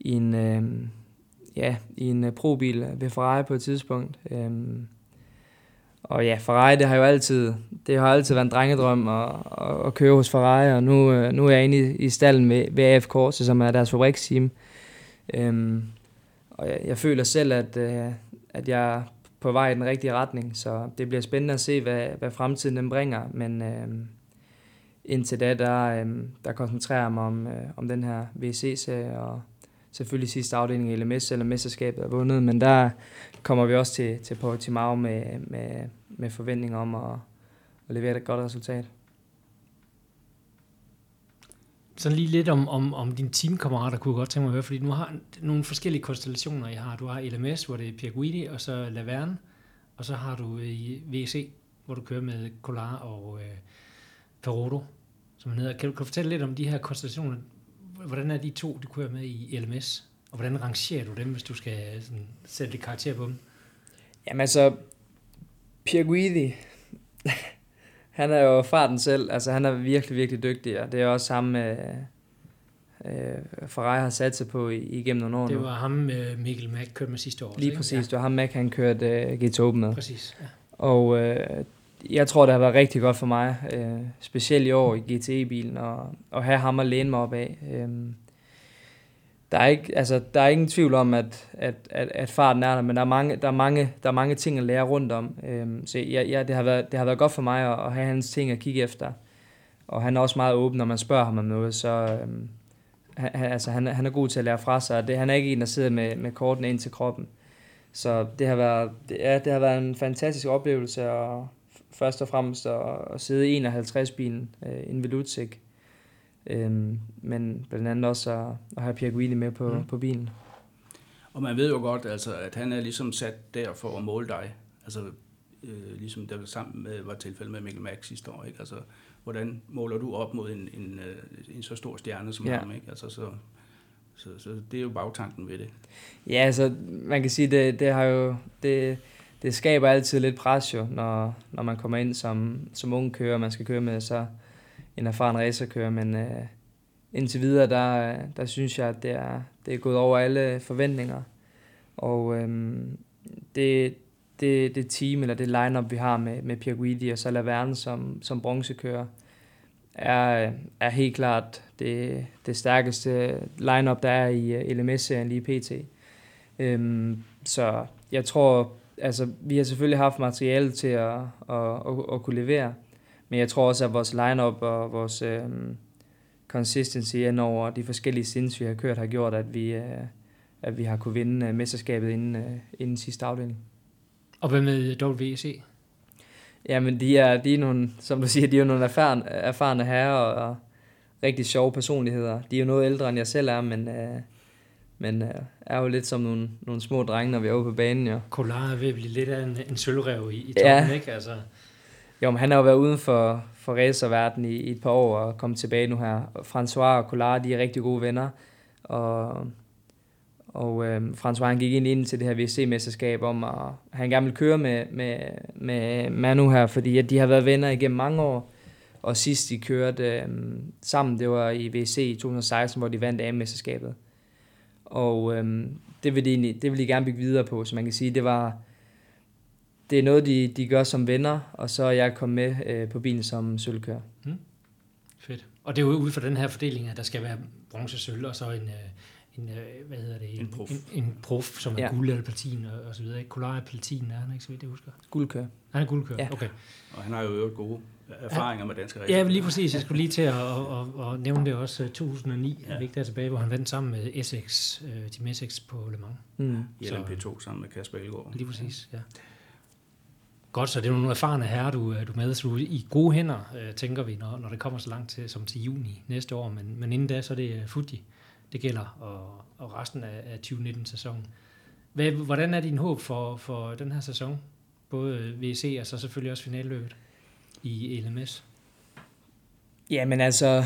i en, øh, ja, i en øh, probil ved Ferrari på et tidspunkt. Øhm, og ja, Ferrari, det har jo altid, det har altid været en drengedrøm at, at, køre hos Ferrari, og nu, øh, nu er jeg inde i, i stallen ved, ved AF Corse, som er deres fabriksteam. Øhm, og jeg, jeg føler selv, at, øh, at jeg er på vej i den rigtige retning, så det bliver spændende at se, hvad, hvad fremtiden den bringer, men øh, indtil da, der, øh, der koncentrerer jeg mig om, øh, om den her VC-serie, og selvfølgelig sidste afdeling i LMS, eller mesterskabet er vundet, men der kommer vi også til, til Portimao med, med, med forventninger om at, at levere et godt resultat. Sådan lige lidt om, om, om dine teamkammerater kunne jeg godt tænke mig at høre, fordi nu har nogle forskellige konstellationer, I har. Du har LMS, hvor det er Pierre Guidi, og så Laverne, og så har du øh, i VC, hvor du kører med Colar og øh, Perodo, som han hedder. Kan du, kan du fortælle lidt om de her konstellationer? Hvordan er de to, du kører med i LMS? Og hvordan rangerer du dem, hvis du skal sådan, sætte lidt karakter på dem? Jamen altså, Pierre Guidi, han er jo farten selv. Altså, han er virkelig, virkelig dygtig, og det er også ham, øh, øh, Ferrari har sat sig på igennem nogle år Det nu. var ham, øh, Mikkel Mack kørte med sidste år. Lige ikke? præcis, Ja, det var ham, Mac, han kørte øh, GT Open med. præcis. Ja. Og øh, jeg tror, det har været rigtig godt for mig, øh, specielt i år i GTE-bilen, og, og have ham at læne mig op af. Øh, der er ikke, altså, der er ingen tvivl om, at, at, at, at farten er der, men der er mange, der er mange, der er mange ting at lære rundt om. Øhm, så ja, ja, det, har været, det har været godt for mig at, at have hans ting at kigge efter. Og han er også meget åben, når man spørger ham om noget, så øhm, han, altså, han, han er god til at lære fra sig. Det, han er ikke en, der sidder med, med kortene ind til kroppen. Så det har været, det, ja, det har været en fantastisk oplevelse, og først og fremmest at, at sidde i 51-bilen, øh, en Velutsic, Øhm, men blandt andet også at, at have Pierre Guidi med på, Mm. på bilen. Og man ved jo godt, altså, at han er ligesom sat der for at måle dig. Altså, øh, ligesom det var sammen med, var tilfældet med Mikkel Max sidste år. Ikke? Altså, hvordan måler du op mod en, en, øh, en så stor stjerne som Ja. ham? Ikke? Altså, så, så, så det er jo bagtanken ved det. Ja, altså, man kan sige, det, det har jo, det, det skaber altid lidt pres jo, når, når man kommer ind som, som ung kører, man skal køre med så en erfaren racerkører, men øh, indtil videre, der, der synes jeg, at det er, det er gået over alle forventninger. Og øh, det, det, det team, eller det lineup vi har med, med Pierre Guidi og så Laverne som, som bronzekører, er, er helt klart det, det stærkeste lineup der er i øh, LMS-serien lige pt. Øhm, så jeg tror, altså vi har selvfølgelig haft materiale til at, at, at, at kunne levere, men jeg tror også, at vores lineup og vores øhm, consistency ind over de forskellige sinds, vi har kørt, har gjort, at vi, øh, at vi har kunne vinde øh, mesterskabet inden, øh, inden sidste afdeling. Og hvad med WEC? Jamen, de er, de er nogle, som du siger, de er nogle erfarne, erfarne herrer og, og rigtig sjove personligheder. De er jo noget ældre, end jeg selv er, men, øh, men øh, er jo lidt som nogle, nogle små drenge, når vi er ude på banen. Jo. Kolar er ved at blive lidt af en, en sølvrev i, i toppen, ja. ikke? Altså. Jo, men han har jo været uden for, for racerverdenen i, i et par år og kommet tilbage nu her. François og Collard, de er rigtig gode venner, og og øh, François han gik ind, ind til det her VC-mesterskab om, at han gerne vil køre med, med, med Manu her, fordi at de har været venner igennem mange år. Og sidst de kørte øh, sammen, det var i VC i 2016, hvor de vandt AM-mesterskabet. Og øh, det, vil de, det vil de gerne bygge videre på, så man kan sige, det var det er noget, de, de gør som venner, og så er jeg kommet med øh, på bilen som sølvkører. Hmm. Fedt. Og det er jo ud fra den her fordeling, at der skal være bronze, sølv og så en, øh, en, øh, hvad hedder det? En, en prof. En, en prof, som er ja. guld eller platin og, og så videre. Kolar er platin, er han ikke, så vidt jeg husker? Guldkører. Han er guldkører, ja. okay. Og han har jo øvrigt gode erfaringer ja. med danske regler. Ja, lige præcis. Jeg skulle lige til at, at, at, at nævne det også. 2009 ja. er der tilbage, hvor han vandt sammen med Essex, uh, Team Essex på Le Mans. Mm. I LMP2 sammen med Kasper Elgaard. Lige præcis, ja. Godt, så det er nogle erfarne herrer, du, øh, du med, så du er i gode hænder, øh, tænker vi, når, når det kommer så langt til, som til juni næste år. Men, men inden da, så er det øh, Fuji, det gælder, og, og resten af, af 2019-sæsonen. Hvad, hvordan er din håb for, for den her sæson? Både VC og så selvfølgelig også finalløbet i LMS. Jamen altså,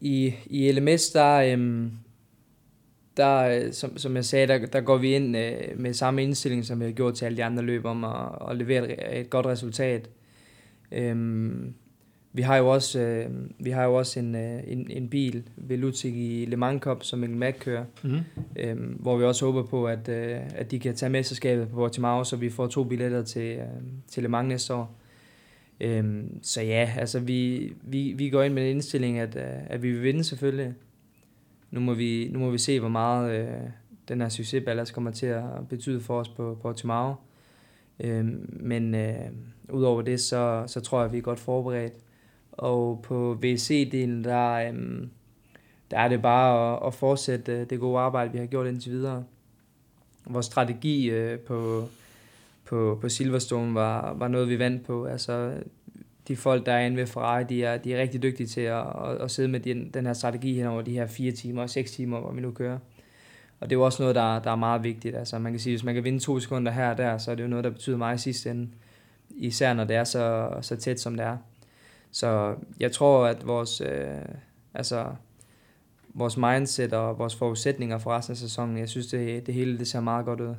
i, i LMS, der, øhm, der som, som jeg sagde, der, der går vi ind øh, med samme indstilling, som vi har gjort til alle de andre løb, om at, at levere et, et godt resultat. Øhm, vi har jo også, øh, vi har jo også en, øh, en, en bil ved Lutzig i Le Mans Cup, som Mikkel Mack kører, mm. øh, hvor vi også håber på, at, øh, at de kan tage mesterskabet på Portimao, så vi får to billetter til, øh, til Le Mans næste år. Øh, så ja, altså vi, vi, vi går ind med en indstilling, at, øh, at vi vil vinde selvfølgelig. Nu må vi, nu må vi se, hvor meget øh, den her succesballast kommer til at betyde for os på, på Timao. Øh, men øh, udover det, så, så tror jeg, at vi er godt forberedt. Og på VC-delen, der, øh, der er det bare at, at fortsætte øh, det gode arbejde, vi har gjort indtil videre. Vores strategi øh, på, på, på Silverstone var, var noget, vi vandt på. Altså, de folk, der er inde ved Ferrari, de er, de er rigtig dygtige til at, at, at sidde med den, den her strategi hen over de her fire timer og seks timer, hvor vi nu kører. Og det er jo også noget, der, der er meget vigtigt. Altså, man kan sige, hvis man kan vinde to sekunder her og der, så er det jo noget, der betyder meget i sidste ende. Især når det er så, så tæt, som det er. Så jeg tror, at vores, øh, altså, vores mindset og vores forudsætninger for resten af sæsonen, jeg synes, det, det hele det ser meget godt ud.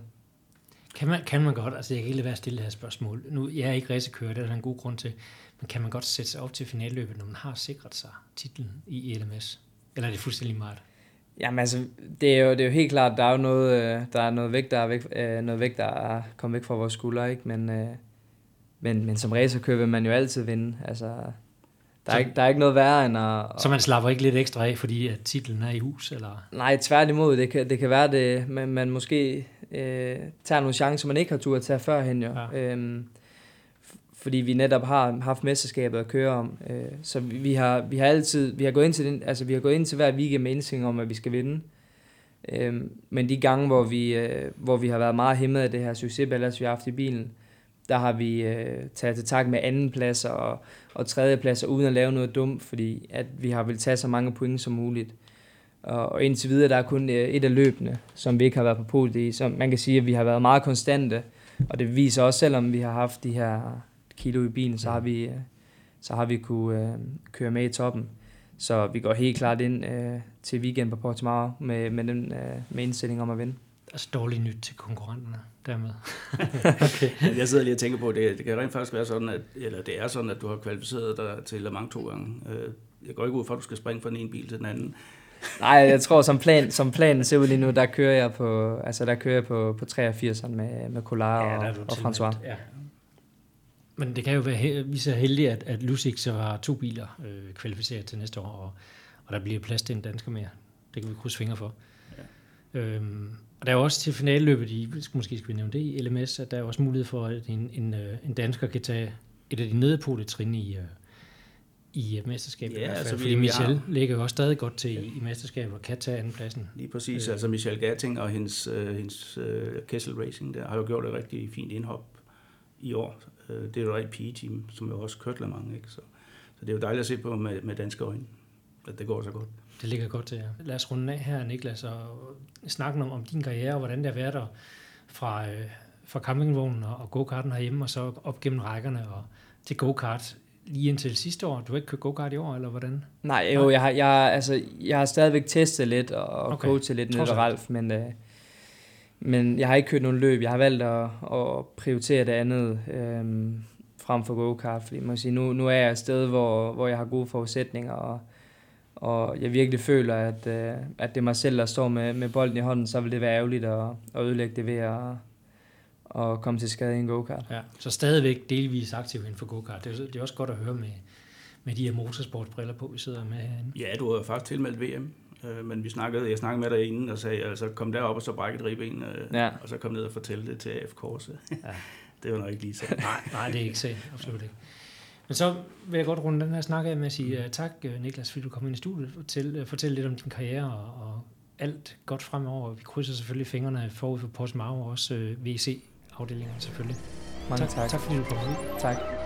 Kan man, kan man godt, altså jeg kan ikke lade være at stille det her spørgsmål. Nu, jeg er ikke racerkører, det er der en god grund til, men kan man godt sætte sig op til finalløbet, når man har sikret sig titlen i LMS? Eller er det fuldstændig meget? Jamen altså, det er, jo, det er jo helt klart, der er jo noget, øh, der er noget vægt, der er væk, øh, noget vægt, der er kommet væk fra vores skuldre, ikke? Men, øh, men, men som racerkører vil man jo altid vinde. Altså, der er, så, ikke, der er ikke noget værre end at... Så man slapper ikke lidt ekstra af, fordi at titlen er i hus? Eller? Nej, tværtimod. Det kan, det kan være, det, man, man måske øh, tager nogle chancer, man ikke har tur at tage førhen. Jo. Ja. Øhm, fordi vi netop har haft mesterskabet at køre om. Øh, så vi, vi, har, vi har altid, vi har gået ind til den, altså vi har gået ind til hver weekend med indstilling om, at vi skal vinde. Øh, men de gange, hvor vi, øh, hvor vi har været meget hæmmet af det her succesballast, vi har haft i bilen, der har vi øh, taget til tak med anden plads og, og tredje plads, uden at lave noget dumt, fordi at vi har vil tage så mange point som muligt. Og, og indtil videre, der er kun øh, et af løbene, som vi ikke har været på podiet i. Så man kan sige, at vi har været meget konstante, og det viser også, selvom vi har haft de her kilo i bilen, så har vi, øh, så har vi kunne øh, køre med i toppen. Så vi går helt klart ind øh, til weekend på Portimao med, med, den, øh, med indstilling om at vinde. Altså dårligt nyt til konkurrenterne dermed. okay. Jeg sidder lige og tænker på, det, det kan rent faktisk være sådan, at, eller det er sådan, at du har kvalificeret dig til Le Mans to gange. Øh, jeg går ikke ud fra, at du skal springe fra den ene bil til den anden. Nej, jeg tror, som, plan, som planen ser ud lige nu, der kører jeg på, altså der kører jeg på, på 83'eren med, med Collard Ja, og, og François. Ja. Men det kan jo være, vi er så heldige, at, at Lusik så har to biler øh, kvalificeret til næste år, og, og der bliver plads til en dansker mere. Det kan vi krydse fingre for. Ja. Øhm, og der er også til finaleløbet, i, måske skal vi nævne det i LMS, at der er også mulighed for, at en, en, øh, en dansker kan tage et af de nederpole trin i, øh, i øh, mesterskabet. Ja, i altså, fordi vi Michel har- ligger jo også stadig godt til i, i mesterskabet og kan tage andenpladsen. Lige præcis. Øh. Altså Michelle Gatting og hendes, øh, hendes øh, Kessel Racing der har jo gjort et rigtig fint indhop i år. Det er jo et pigeteam, som jo også kørt Le Mans, ikke? Så, så det er jo dejligt at se på med, med danske øjne, at det går så godt. Det ligger godt til jer. Lad os runde af her, Niklas, og snakke om, om din karriere, og hvordan det har været der fra, øh, fra campingvognen og, og go-karten herhjemme, og så op gennem rækkerne og til go-kart lige indtil sidste år. Du har ikke kørt go-kart i år, eller hvordan? Nej, jo, jeg har, jeg, altså, jeg har stadigvæk testet lidt og Okay. coachet lidt nede ved. Ralf, men, øh, men jeg har ikke kørt nogen løb. Jeg har valgt at, at prioritere det andet øh, frem for go-kart, fordi man kan sige, nu, nu er jeg et sted, hvor, hvor jeg har gode forudsætninger, og, og jeg virkelig føler, at, øh, at det er mig selv, der står med, med bolden i hånden, så vil det være ærgerligt at, at ødelægge det ved at, at komme til skade i en go-kart. Ja. Så stadigvæk delvis aktiv inden for go-kart. Det er, det er også godt at høre med, med de her motorsportbriller på, vi sidder med herinde. Ja, du har jo faktisk tilmeldt VM, øh, men vi snakkede, jeg snakkede med dig inden og sagde, altså kom derop og så brække et ribben, øh, Ja. og så kom ned og fortælle det til AF Korse. Ja. det var nok ikke lige så. Nej, nej, det er ikke sagen. Absolut ikke. Men så vil jeg godt runde den her snak af med at sige uh, tak, uh, Niklas, fordi du kom ind i studiet. Fortæl, uh, fortæl lidt om din karriere og, og alt godt fremover. Vi krydser selvfølgelig fingrene forud for Portsmouth og også uh, VC-afdelingen selvfølgelig. Mange tak. tak. Tak fordi du kom ud. tak.